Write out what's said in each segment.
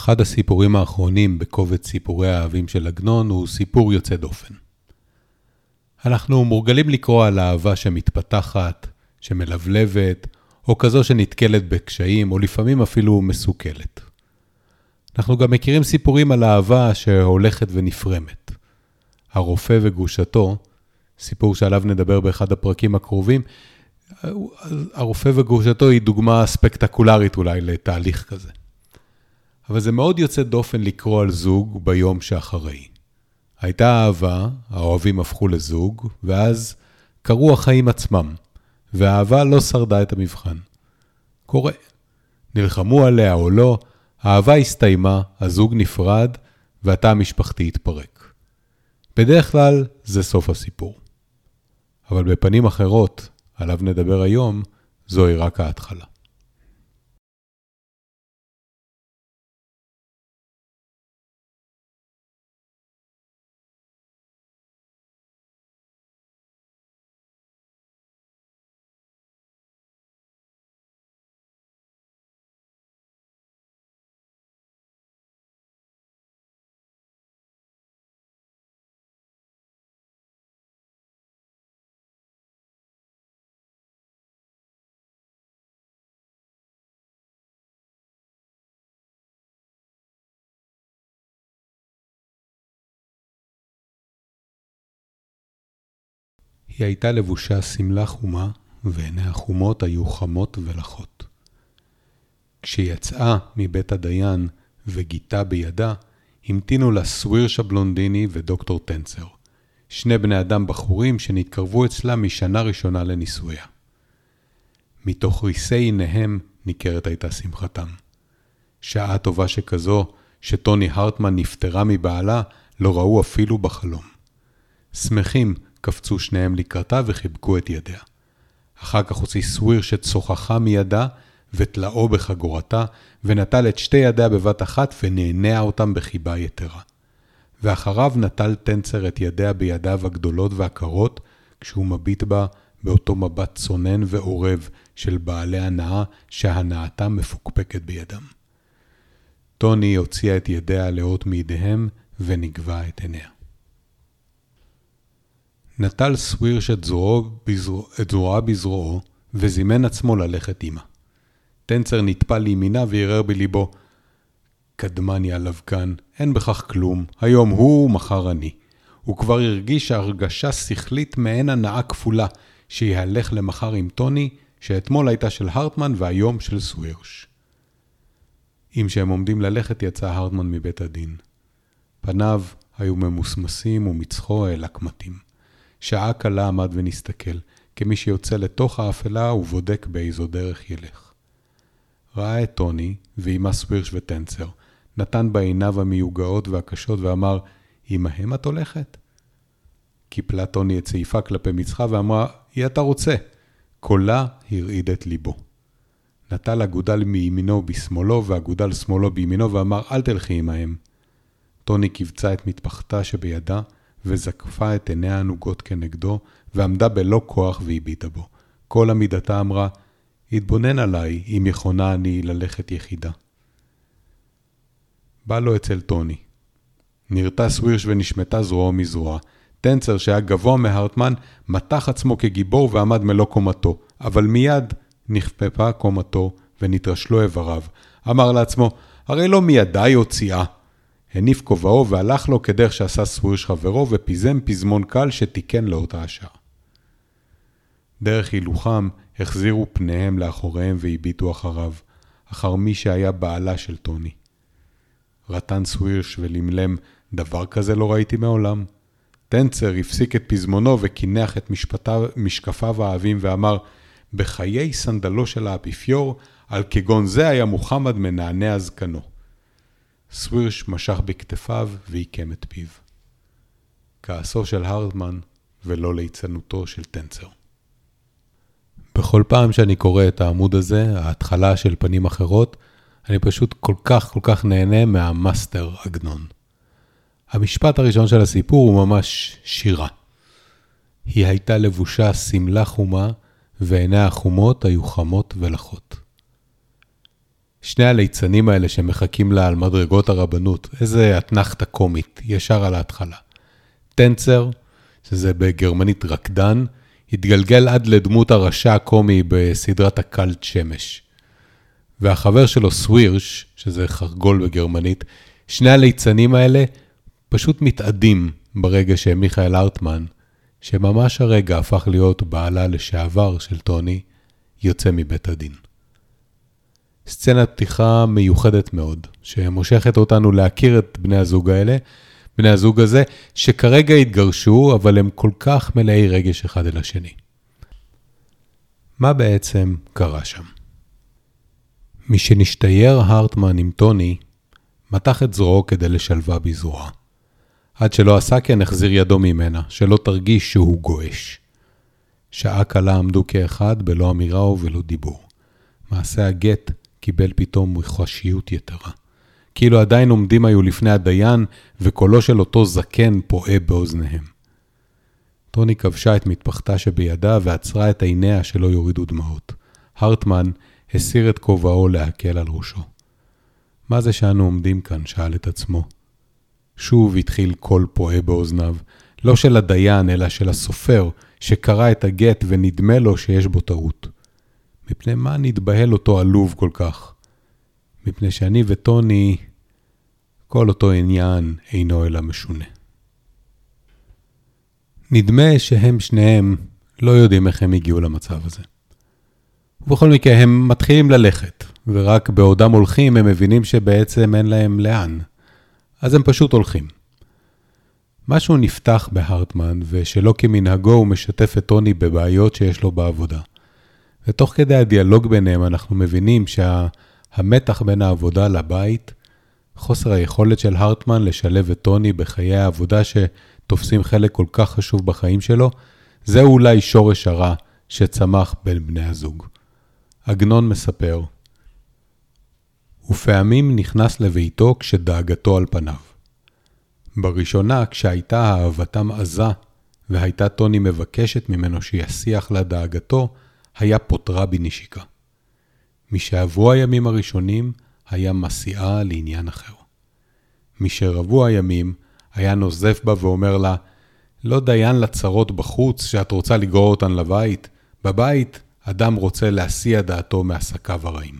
אחד הסיפורים האחרונים בקובץ סיפורי האהבים של עגנון הוא סיפור יוצא דופן. אנחנו מורגלים לקרוא על אהבה שמתפתחת, שמלבלבת, או כזו שנתקלת בקשיים, או לפעמים אפילו מסוכלת. אנחנו גם מכירים סיפורים על אהבה שהולכת ונפרמת. הרופא וגרושתו, סיפור שעליו נדבר באחד הפרקים הקרובים, הרופא וגרושתו היא דוגמה ספקטקולרית אולי לתהליך כזה. אבל זה מאוד יוצא דופן לקרוא על זוג ביום שאחרי. הייתה אהבה, האוהבים הפכו לזוג, ואז קרו החיים עצמם, והאהבה לא שרדה את המבחן. קורה. נלחמו עליה או לא, האהבה הסתיימה, הזוג נפרד, והתא המשפחתי התפרק. בדרך כלל זה סוף הסיפור. אבל בפנים אחרות, עליו נדבר היום, זוהי רק ההתחלה. היא הייתה לבושה שמלה חומה, ועיניה חומות היו חמות ולחות. כשיצאה מבית הדיין וגיתה בידה, המתינו לה סווירש הבלונדיני ודוקטור טנצר, שני בני אדם בחורים שנתקרבו אצלה משנה ראשונה לנישואיה. מתוך ריסי עיניהם ניכרת הייתה שמחתם. שעה טובה שכזו, שטוני הרטמן נפטרה מבעלה, לא ראו אפילו בחלום. שמחים קפצו שניהם לקראתה וחיבקו את ידיה. אחר כך הוציא סוויר שצוחחה מידה וטלאו בחגורתה, ונטל את שתי ידיה בבת אחת ונענע אותם בחיבה יתרה. ואחריו נטל טנצר את ידיה בידיו הגדולות והקרות, כשהוא מביט בה באותו מבט צונן ועורב של בעלי הנאה שהנאתם מפוקפקת בידם. טוני הוציאה את ידיה לאות מידיהם ונגבה את עיניה. נטל סווירש את, זרועה בזרועו, וזימן עצמו ללכת עמה. טנצר נטפל לימינה וערער בליבו, קדמני עליו כאן, אין בכך כלום, היום הוא ומחר אני. הוא כבר הרגיש הרגשה שכלית מעין הנאה כפולה, שיהלך למחר עם טוני, שאתמול הייתה של הרטמן והיום של סווירש. עם שהם עומדים ללכת יצא הרטמן מבית הדין. פניו היו ממוסמסים ומצחו העלק מתאים. שעה קלה עמד ונסתכל, כמי שיוצא לתוך האפלה ובודק באיזו דרך ילך. ראה את טוני, ועימה סווירש וטנצר, נתן בעיניו המיוגעות והקשות ואמר, עמהם את הולכת? קיפלה טוני את צעיפה כלפי מצחה ואמרה, היא אתה רוצה. קולה הרעיד את ליבו. נטל אגודל מימינו בשמאלו ואגודל שמאלו בימינו ואמר, אל תלכי עמהם. טוני קיבצה את מטפחתה שבידה, וזקפה את עיניה הנוגות כנגדו, ועמדה בלא כוח והביטה בו. כל עמידתה אמרה, התבונן עליי, אם יכונה אני ללכת יחידה. בא לו אצל טוני. נרתה סווירש ונשמטה זרועו מזרוע. טנצר, שהיה גבוה מהרטמן, מתח עצמו כגיבור ועמד מלוא קומתו, אבל מיד נכפפה קומתו ונתרשלו איבריו. אמר לעצמו, הרי לא מידי הוציאה. הניף כובעו והלך לו כדרך שעשה סווירש חברו ופיזם פזמון קל שתיקן לאותה השעה. דרך הילוכם החזירו פניהם לאחוריהם והביטו אחריו, אחר מי שהיה בעלה של טוני. רטן סווירש ולמלם, דבר כזה לא ראיתי מעולם. טנצר הפסיק את פזמונו וקינח את משפטיו, משקפיו העבים ואמר, בחיי סנדלו של האפיפיור, על כגון זה היה מוחמד מנענע זקנו. סווירש משך בכתפיו ועיקם את פיו. כעסו של הרדמן ולא ליצנותו של טנצר. בכל פעם שאני קורא את העמוד הזה, ההתחלה של פנים אחרות, אני פשוט כל כך כל כך נהנה מהמאסטר עגנון. המשפט הראשון של הסיפור הוא ממש שירה. היא הייתה לבושה שמלה חומה, ועיניה החומות היו חמות ולחות. שני הליצנים האלה שמחכים לה על מדרגות הרבנות, איזה אתנחתה קומית, ישר על ההתחלה. טנצר, שזה בגרמנית רקדן, התגלגל עד לדמות הרשע הקומי בסדרת הקלט שמש. והחבר שלו סווירש, שזה חרגול בגרמנית, שני הליצנים האלה פשוט מתאדים ברגע שמיכאל ארטמן, שממש הרגע הפך להיות בעלה לשעבר של טוני, יוצא מבית הדין. סצנת פתיחה מיוחדת מאוד, שמושכת אותנו להכיר את בני הזוג האלה, בני הזוג הזה, שכרגע התגרשו, אבל הם כל כך מלאי רגש אחד אל השני. מה בעצם קרה שם? משנשתייר הרטמן עם טוני, מתח את זרועו כדי לשלווה בזרועה. עד שלא עשה כן החזיר ידו ממנה, שלא תרגיש שהוא גועש. שעה קלה עמדו כאחד בלא אמירה ובלא דיבור. מעשה הגט קיבל פתאום מוחשיות יתרה. כאילו עדיין עומדים היו לפני הדיין, וקולו של אותו זקן פועה באוזניהם. טוני כבשה את מטפחתה שבידה ועצרה את עיניה שלא יורידו דמעות. הרטמן הסיר את כובעו להקל על ראשו. מה זה שאנו עומדים כאן? שאל את עצמו. שוב התחיל קול פועה באוזניו, לא של הדיין, אלא של הסופר, שקרא את הגט ונדמה לו שיש בו טעות. מפני מה נתבהל אותו עלוב כל כך? מפני שאני וטוני, כל אותו עניין אינו אלא משונה. נדמה שהם שניהם לא יודעים איך הם הגיעו למצב הזה. ובכל מקרה, הם מתחילים ללכת, ורק בעודם הולכים הם מבינים שבעצם אין להם לאן. אז הם פשוט הולכים. משהו נפתח בהרטמן, ושלא כמנהגו הוא משתף את טוני בבעיות שיש לו בעבודה. ותוך כדי הדיאלוג ביניהם אנחנו מבינים שהמתח שה... בין העבודה לבית, חוסר היכולת של הרטמן לשלב את טוני בחיי העבודה שתופסים חלק כל כך חשוב בחיים שלו, זה אולי שורש הרע שצמח בין בני הזוג. עגנון מספר, ופעמים נכנס לביתו כשדאגתו על פניו. בראשונה, כשהייתה אהבתם עזה, והייתה טוני מבקשת ממנו שיסיח לה דאגתו, היה פוטרה בנשיקה. משעברו הימים הראשונים, היה מסיעה לעניין אחר. משרבו הימים, היה נוזף בה ואומר לה, לא דיין לצרות בחוץ שאת רוצה לגרור אותן לבית, בבית אדם רוצה להסיע דעתו מעסקיו הרעים.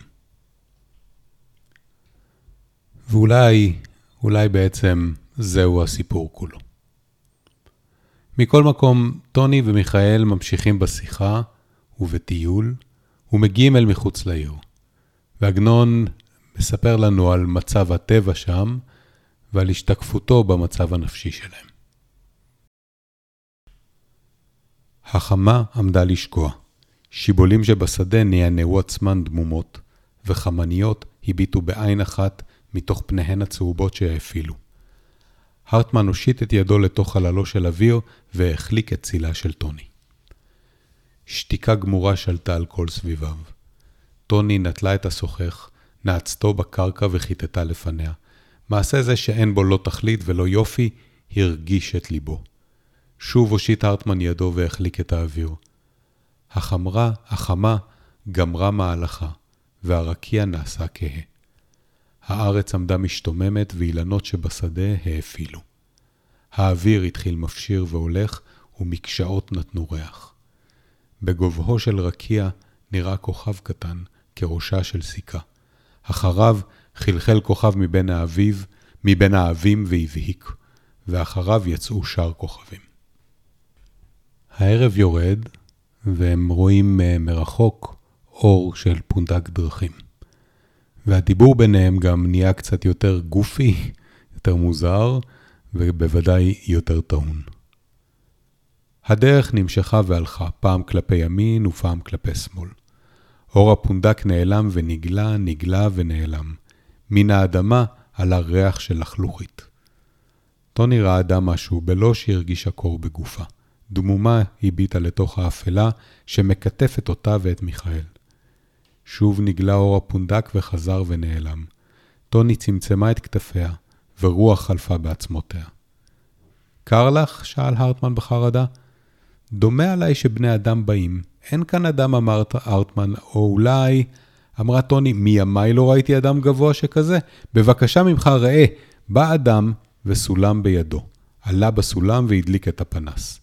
ואולי, אולי בעצם זהו הסיפור כולו. מכל מקום, טוני ומיכאל ממשיכים בשיחה ובטיול, ומגיעים אל מחוץ לעיר. ועגנון מספר לנו על מצב הטבע שם, ועל השתקפותו במצב הנפשי שלהם. החמה עמדה לשקוע. שיבולים שבשדה נענעו עצמן דמומות, וחמניות הביטו בעין אחת מתוך פניהן הצהובות שהאפילו. הרטמן הושיט את ידו לתוך חללו של אוויר והחליק את צילה של טוני. שתיקה גמורה שלטה על כל סביביו. טוני נטלה את השוחך, נעצתו בקרקע וחיטטה לפניה. מעשה זה שאין בו לא תכלית ולא יופי, הרגיש את ליבו. שוב הושיט הרטמן ידו והחליק את האוויר. החמרה, החמה, גמרה מהלכה, והרקיע נעשה כהה. הארץ עמדה משתוממת ואילנות שבשדה האפילו. האוויר התחיל מפשיר והולך, ומקשאות נתנו ריח. בגובהו של רקיע נראה כוכב קטן, כראשה של סיכה. אחריו חלחל כוכב מבין האביב, מבין האבים והבהיק, ואחריו יצאו שאר כוכבים. הערב יורד, והם רואים אה, מרחוק אור של פונדק דרכים. והדיבור ביניהם גם נהיה קצת יותר גופי, יותר מוזר, ובוודאי יותר טעון. הדרך נמשכה והלכה, פעם כלפי ימין ופעם כלפי שמאל. אור הפונדק נעלם ונגלה, נגלה ונעלם. מן האדמה עלה ריח של לחלוכית. טוני רעדה משהו בלא שהרגישה קור בגופה. דמומה הביטה לתוך האפלה שמקטפת אותה ואת מיכאל. שוב נגלה אור הפונדק וחזר ונעלם. טוני צמצמה את כתפיה, ורוח חלפה בעצמותיה. קר לך? שאל הרטמן בחרדה. דומה עליי שבני אדם באים. אין כאן אדם, אמר הרטמן, או אולי... אמרה טוני, מימיי לא ראיתי אדם גבוה שכזה. בבקשה ממך, ראה, בא אדם וסולם בידו. עלה בסולם והדליק את הפנס.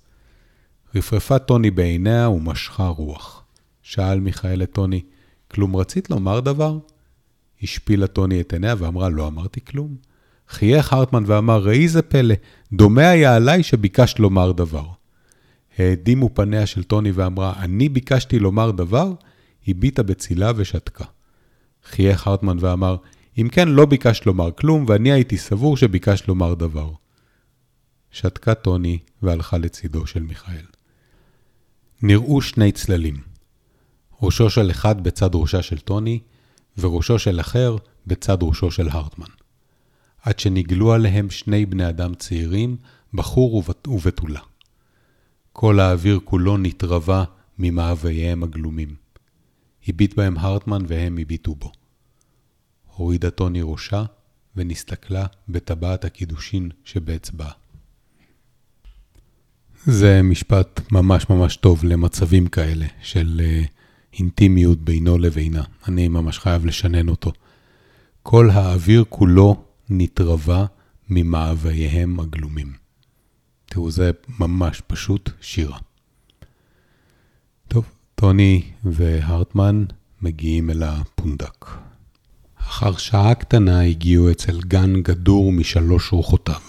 רפרפה טוני בעיניה ומשכה רוח. שאל מיכאל את טוני, כלום רצית לומר דבר? השפילה טוני את עיניה ואמרה, לא אמרתי כלום. חייך הרטמן ואמר, ראי זה פלא, דומה היה עליי שביקשת לומר דבר. העדימו פניה של טוני ואמרה, אני ביקשתי לומר דבר? הביטה בצילה ושתקה. חייך הרטמן ואמר, אם כן, לא ביקשת לומר כלום, ואני הייתי סבור שביקשת לומר דבר. שתקה טוני והלכה לצידו של מיכאל. נראו שני צללים. ראשו של אחד בצד ראשה של טוני, וראשו של אחר בצד ראשו של הרטמן. עד שנגלו עליהם שני בני אדם צעירים, בחור ובתולה. כל האוויר כולו נתרבה ממאווייהם הגלומים. הביט בהם הרטמן והם הביטו בו. הורידה טוני ראשה ונסתכלה בטבעת הקידושין שבאצבעה. זה משפט ממש ממש טוב למצבים כאלה של uh, אינטימיות בינו לבינה. אני ממש חייב לשנן אותו. כל האוויר כולו נתרבה ממאווייהם הגלומים. תראו, זה ממש פשוט שירה. טוב, טוני והרטמן מגיעים אל הפונדק. אחר שעה קטנה הגיעו אצל גן גדור משלוש רוחותיו.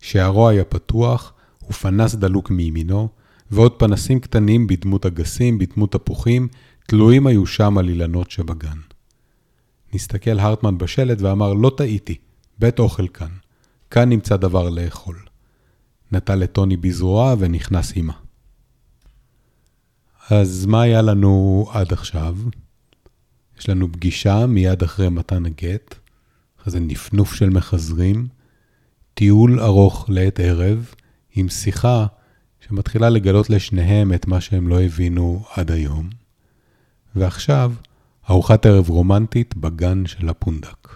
שערו היה פתוח ופנס דלוק מימינו, ועוד פנסים קטנים בדמות אגסים, בדמות תפוחים, תלויים היו שם על אילנות שבגן. נסתכל הרטמן בשלט ואמר, לא טעיתי, בית אוכל כאן. כאן נמצא דבר לאכול. נטל לטוני בזרועה ונכנס עימה. אז מה היה לנו עד עכשיו? יש לנו פגישה מיד אחרי מתן הגט, אחרי זה נפנוף של מחזרים, טיול ארוך לעת ערב, עם שיחה שמתחילה לגלות לשניהם את מה שהם לא הבינו עד היום, ועכשיו, ארוחת ערב רומנטית בגן של הפונדק.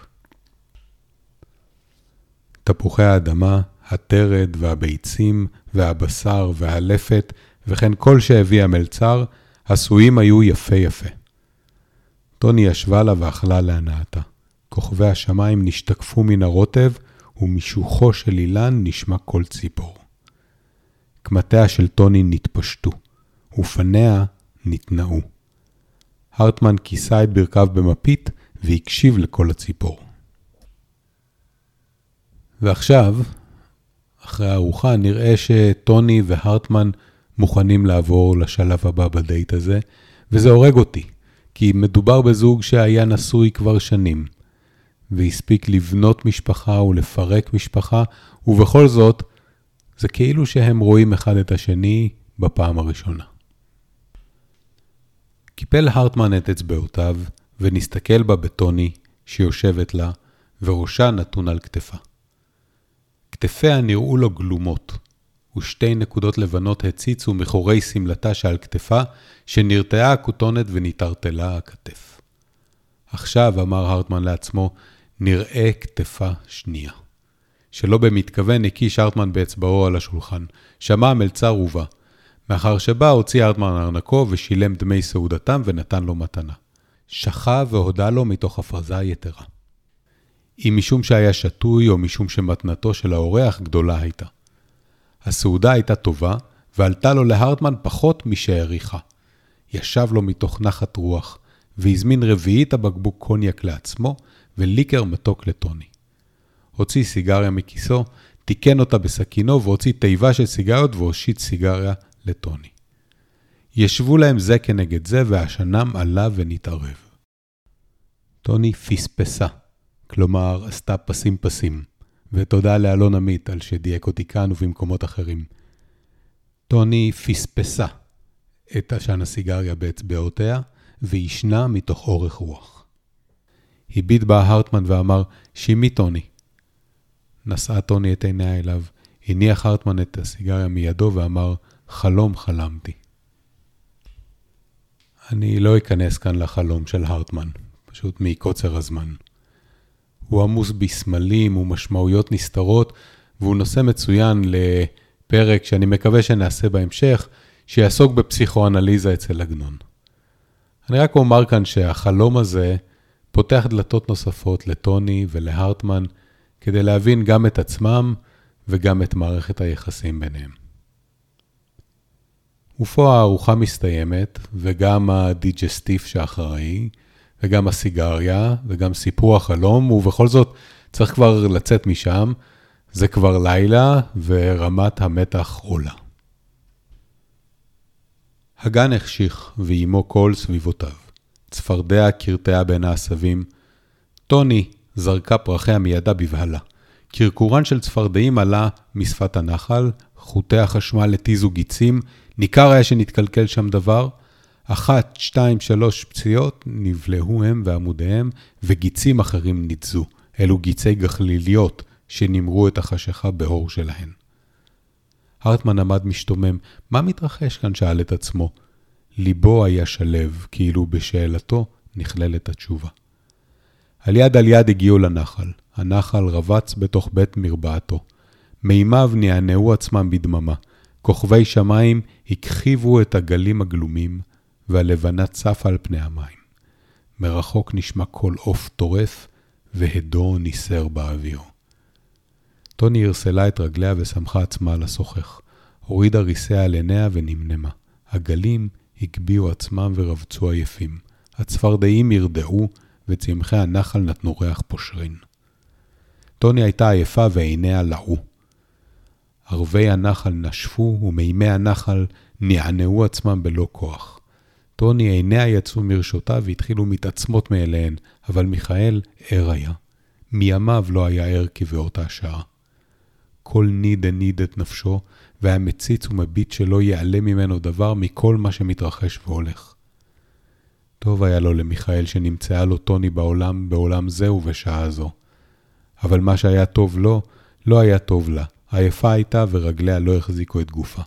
תפוחי האדמה, הטרד והביצים והבשר והלפת וכן כל שהביא המלצר, עשויים היו יפה יפה. טוני ישבה לה ואכלה להנאתה. כוכבי השמיים נשתקפו מן הרוטב, ומשוחו של אילן נשמע קול ציפור. קמטיה של טוני נתפשטו, ופניה נתנעו. הרטמן כיסה את ברכיו במפית והקשיב לקול הציפור. ועכשיו, אחרי הארוחה, נראה שטוני והרטמן מוכנים לעבור לשלב הבא בדייט הזה, וזה הורג אותי, כי מדובר בזוג שהיה נשוי כבר שנים, והספיק לבנות משפחה ולפרק משפחה, ובכל זאת, זה כאילו שהם רואים אחד את השני בפעם הראשונה. קיפל הרטמן את אצבעותיו, ונסתכל בה בטוני, שיושבת לה, וראשה נתון על כתפה. כתפיה נראו לו גלומות, ושתי נקודות לבנות הציצו מחורי שמלתה שעל כתפה, שנרתעה הכותונת ונטרטלה הכתף. עכשיו, אמר הרטמן לעצמו, נראה כתפה שנייה. שלא במתכוון הקיש הרטמן באצבעו על השולחן. שמע המלצר ובא. מאחר שבא, הוציא הרטמן ארנקו ושילם דמי סעודתם ונתן לו מתנה. שכה והודה לו מתוך הפרזה יתרה. אם משום שהיה שתוי או משום שמתנתו של האורח גדולה הייתה. הסעודה הייתה טובה, ועלתה לו להרטמן פחות משהעריכה. ישב לו מתוך נחת רוח, והזמין רביעית הבקבוק קוניאק לעצמו, וליקר מתוק לטוני. הוציא סיגריה מכיסו, תיקן אותה בסכינו והוציא תיבה של סיגריות והושיט סיגריה לטוני. ישבו להם זה כנגד זה, והשנם עלה ונתערב. טוני פספסה, כלומר עשתה פסים פסים, ותודה לאלון עמית על שדייק אותי כאן ובמקומות אחרים. טוני פספסה את עשן הסיגריה באצבעותיה, וישנה מתוך אורך רוח. הביט בה הרטמן ואמר, שימי טוני. נשאה טוני את עיניה אליו, הניח הרטמן את הסיגריה מידו ואמר, חלום חלמתי. אני לא אכנס כאן לחלום של הרטמן, פשוט מקוצר הזמן. הוא עמוס בסמלים ומשמעויות נסתרות, והוא נושא מצוין לפרק שאני מקווה שנעשה בהמשך, שיעסוק בפסיכואנליזה אצל עגנון. אני רק אומר כאן שהחלום הזה פותח דלתות נוספות לטוני ולהרטמן כדי להבין גם את עצמם וגם את מערכת היחסים ביניהם. ופה הארוחה מסתיימת, וגם הדיג'סטיף שאחראי, וגם הסיגריה, וגם סיפור החלום, ובכל זאת צריך כבר לצאת משם. זה כבר לילה, ורמת המתח עולה. הגן החשיך, ואימו כל סביבותיו. צפרדע קרטעה בין העשבים. טוני זרקה פרחיה מידה בבהלה. קרקורן של צפרדעים עלה משפת הנחל, חוטי החשמל התיזו גיצים, ניכר היה שנתקלקל שם דבר. אחת, שתיים, שלוש פציעות, נבלעו הם ועמודיהם, וגיצים אחרים ניתזו. אלו גיצי גחליליות שנמרו את החשיכה באור שלהן. הרטמן עמד משתומם. מה מתרחש כאן? שאל את עצמו. ליבו היה שלב, כאילו בשאלתו נכללת התשובה. על יד על יד הגיעו לנחל. הנחל רבץ בתוך בית מרפאתו. מימיו נענעו עצמם בדממה. כוכבי שמיים הכחיבו את הגלים הגלומים, והלבנה צפה על פני המים. מרחוק נשמע קול עוף טורף, והדו ניסר באוויר. טוני הרסלה את רגליה וסמכה עצמה על השוחך. הורידה ריסיה על עיניה ונמנמה. הגלים הגביהו עצמם ורבצו עייפים. הצפרדעים ירדעו, וצמחי הנחל נתנו ריח פושרין. טוני הייתה עייפה ועיניה לעו. ערבי הנחל נשפו, ומימי הנחל נענעו עצמם בלא כוח. טוני עיניה יצאו מרשותיו והתחילו מתעצמות מאליהן, אבל מיכאל ער היה. מימיו לא היה ער כבאותה שעה. כל ניד הניד את נפשו, והיה מציץ ומביט שלא ייעלם ממנו דבר מכל מה שמתרחש והולך. טוב היה לו למיכאל שנמצאה לו טוני בעולם, בעולם זה ובשעה זו. אבל מה שהיה טוב לו, לא היה טוב לה. עייפה הייתה ורגליה לא החזיקו את גופה.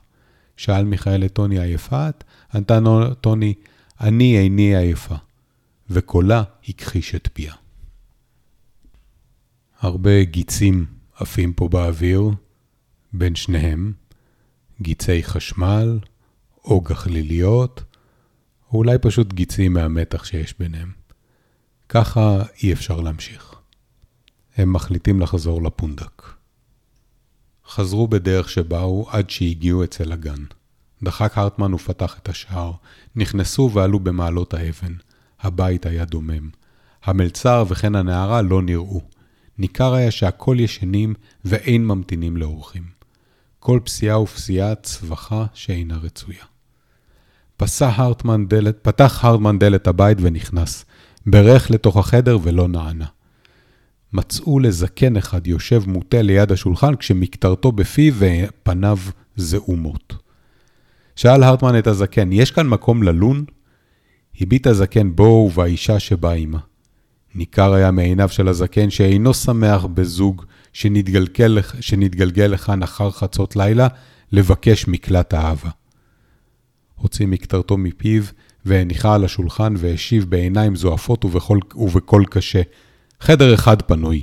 שאל מיכאל את טוני, עייפה את? ענתה טוני, אני איני עייפה. וקולה הכחיש את פיה. הרבה גיצים עפים פה באוויר, בין שניהם, גיצי חשמל, או גחליליות, או אולי פשוט גיצים מהמתח שיש ביניהם. ככה אי אפשר להמשיך. הם מחליטים לחזור לפונדק. חזרו בדרך שבאו עד שהגיעו אצל הגן. דחק הרטמן ופתח את השער. נכנסו ועלו במעלות האבן. הבית היה דומם. המלצר וכן הנערה לא נראו. ניכר היה שהכל ישנים ואין ממתינים לאורחים. כל פסיעה ופסיעה צווחה שאינה רצויה. דלת, פתח הרטמן דלת הבית ונכנס. ברך לתוך החדר ולא נענה. מצאו לזקן אחד יושב מוטה ליד השולחן כשמקטרתו בפיו ופניו זעומות. שאל הרטמן את הזקן, יש כאן מקום ללון? הביט הזקן בו ובאישה שבאה עמה. ניכר היה מעיניו של הזקן שאינו שמח בזוג שנתגלגל, שנתגלגל לכאן אחר חצות לילה לבקש מקלט אהבה. הוציא מקטרתו מפיו והניחה על השולחן והשיב בעיניים זועפות ובקול, ובקול קשה, חדר אחד פנוי.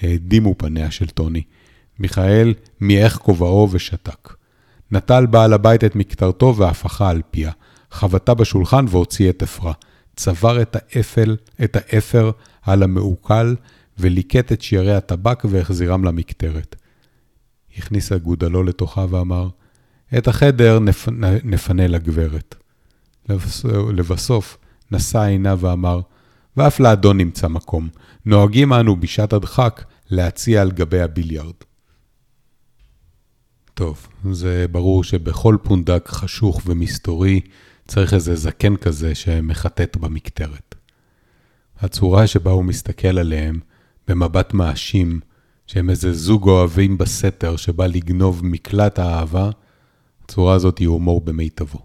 העדימו פניה של טוני. מיכאל מיעך כובעו ושתק. נטל בעל הבית את מקטרתו והפכה על פיה. חבטה בשולחן והוציא את אפרה. צבר את האפל, את האפר על המעוקל וליקט את שיירי הטבק והחזירם למקטרת. הכניס הגודלו לתוכה ואמר, את החדר נפ... נפנה לגברת. לבסוף נשא עיניו ואמר, ואף לאדון נמצא מקום. נוהגים אנו בשעת הדחק להציע על גבי הביליארד. טוב, זה ברור שבכל פונדק חשוך ומסתורי צריך איזה זקן כזה שמחטט במקטרת. הצורה שבה הוא מסתכל עליהם, במבט מאשים, שהם איזה זוג אוהבים בסתר שבא לגנוב מקלט האהבה, הצורה הזאת היא הומור במיטבו.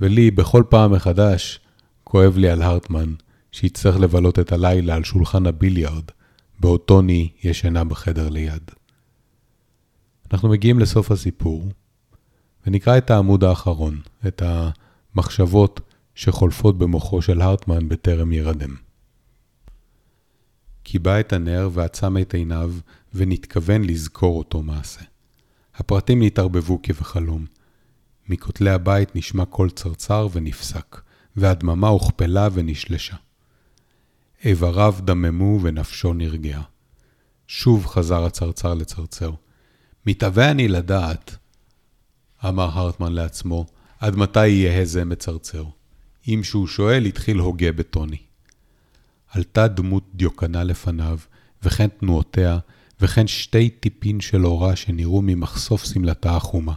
ולי, בכל פעם מחדש, כואב לי על הרטמן, שיצטרך לבלות את הלילה על שולחן הביליארד, בעוד טוני ישנה בחדר ליד. אנחנו מגיעים לסוף הסיפור, ונקרא את העמוד האחרון, את המחשבות שחולפות במוחו של הרטמן בטרם ירדם. קיבע את הנר ועצם את עיניו, ונתכוון לזכור אותו מעשה. הפרטים נתערבבו כבחלום. מכותלי הבית נשמע קול צרצר ונפסק, והדממה הוכפלה ונשלשה. איבריו דממו ונפשו נרגעה. שוב חזר הצרצר לצרצר. מתאווה אני לדעת, אמר הרטמן לעצמו, עד מתי יהיה זה מצרצר. אם שהוא שואל, התחיל הוגה בטוני. עלתה דמות דיוקנה לפניו, וכן תנועותיה, וכן שתי טיפין של אורה שנראו ממחשוף שמלתה החומה.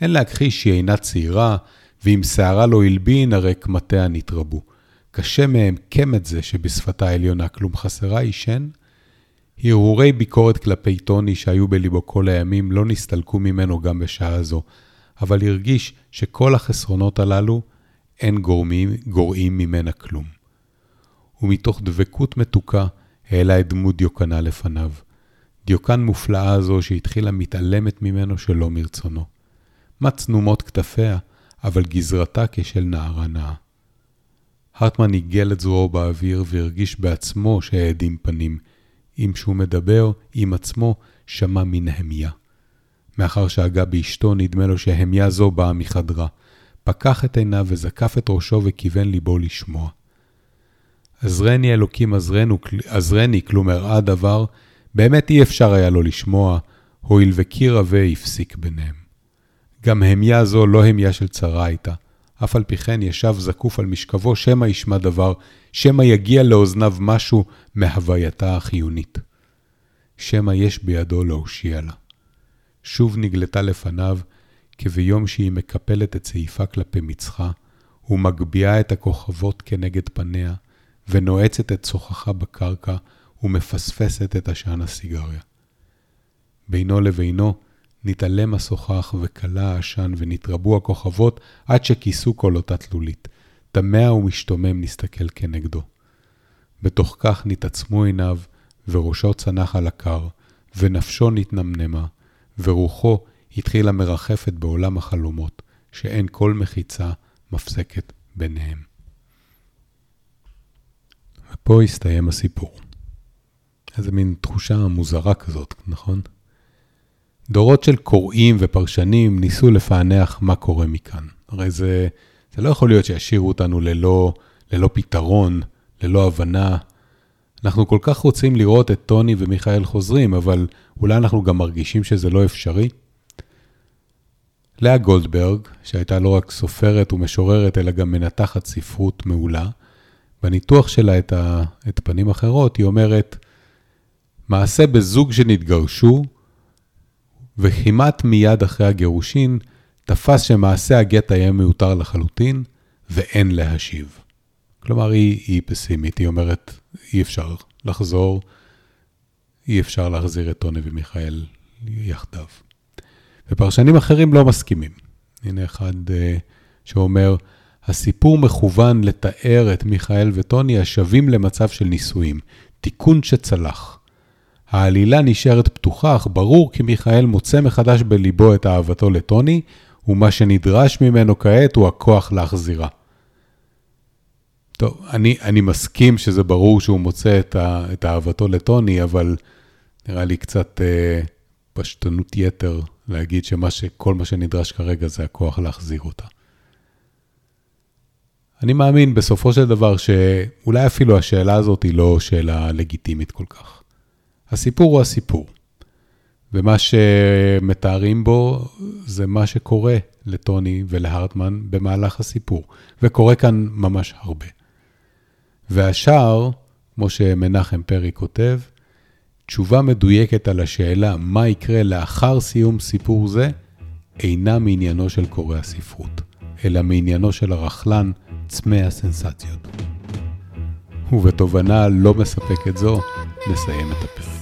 אין להכחיש שהיא אינה צעירה, ואם שערה לא הלבין, הרי קמטיה נתרבו. קשה מהם קמת זה שבשפתה העליונה כלום חסרה היא שן? הרהורי ביקורת כלפי טוני שהיו בליבו כל הימים לא נסתלקו ממנו גם בשעה זו, אבל הרגיש שכל החסרונות הללו אין גורמים, גורעים ממנה כלום. ומתוך דבקות מתוקה העלה את דמות דיוקנה לפניו. דיוקן מופלאה זו שהתחילה מתעלמת ממנו שלא מרצונו. מה צנומות כתפיה, אבל גזרתה כשל נערה נאה. הרטמן עיגל את זרועו באוויר והרגיש בעצמו שהעדים פנים. אם שהוא מדבר עם עצמו, שמע מנהמיה. מאחר שהגה באשתו, נדמה לו שהמיה זו באה מחדרה. פקח את עיניו וזקף את ראשו וכיוון ליבו לשמוע. עזרני אלוקים עזרנו, עזרני, כלום הראה דבר, באמת אי אפשר היה לו לשמוע, הואיל וקיר עבה הפסיק ביניהם. גם המיה זו לא המיה של צרה הייתה. אף על פי כן ישב זקוף על משכבו, שמא ישמע דבר, שמא יגיע לאוזניו משהו מהווייתה החיונית. שמא יש בידו להושיע לה. שוב נגלתה לפניו, כביום שהיא מקפלת את סעיפה כלפי מצחה, ומגביהה את הכוכבות כנגד פניה, ונועצת את צוחחה בקרקע, ומפספסת את עשן הסיגריה. בינו לבינו, נתעלם השוחח וכלה העשן ונתרבו הכוכבות עד שכיסו כל אותה תלולית. תמה ומשתומם נסתכל כנגדו. בתוך כך נתעצמו עיניו, וראשו צנח על הקר, ונפשו נתנמנמה, ורוחו התחילה מרחפת בעולם החלומות, שאין כל מחיצה מפסקת ביניהם. ופה הסתיים הסיפור. איזה מין תחושה מוזרה כזאת, נכון? דורות של קוראים ופרשנים ניסו לפענח מה קורה מכאן. הרי זה, זה לא יכול להיות שישאירו אותנו ללא, ללא פתרון, ללא הבנה. אנחנו כל כך רוצים לראות את טוני ומיכאל חוזרים, אבל אולי אנחנו גם מרגישים שזה לא אפשרי. לאה גולדברג, שהייתה לא רק סופרת ומשוררת, אלא גם מנתחת ספרות מעולה, בניתוח שלה את, ה, את פנים אחרות, היא אומרת, מעשה בזוג שנתגרשו וכמעט מיד אחרי הגירושין, תפס שמעשה הגט היה מיותר לחלוטין, ואין להשיב. כלומר, היא, היא פסימית, היא אומרת, אי אפשר לחזור, אי אפשר להחזיר את טוני ומיכאל יחדיו. ופרשנים אחרים לא מסכימים. הנה אחד uh, שאומר, הסיפור מכוון לתאר את מיכאל וטוני השבים למצב של נישואים, תיקון שצלח. העלילה נשארת פתוחה, אך ברור כי מיכאל מוצא מחדש בליבו את אהבתו לטוני, ומה שנדרש ממנו כעת הוא הכוח להחזירה. טוב, אני, אני מסכים שזה ברור שהוא מוצא את, ה, את אהבתו לטוני, אבל נראה לי קצת אה, פשטנות יתר להגיד שכל מה שנדרש כרגע זה הכוח להחזיר אותה. אני מאמין בסופו של דבר שאולי אפילו השאלה הזאת היא לא שאלה לגיטימית כל כך. הסיפור הוא הסיפור. ומה שמתארים בו זה מה שקורה לטוני ולהרטמן במהלך הסיפור, וקורה כאן ממש הרבה. והשאר, כמו שמנחם פרי כותב, תשובה מדויקת על השאלה מה יקרה לאחר סיום סיפור זה, אינה מעניינו של קורא הספרות, אלא מעניינו של הרכלן צמא הסנסציות. ובתובנה לא מספקת זו, נסיים את הפרק.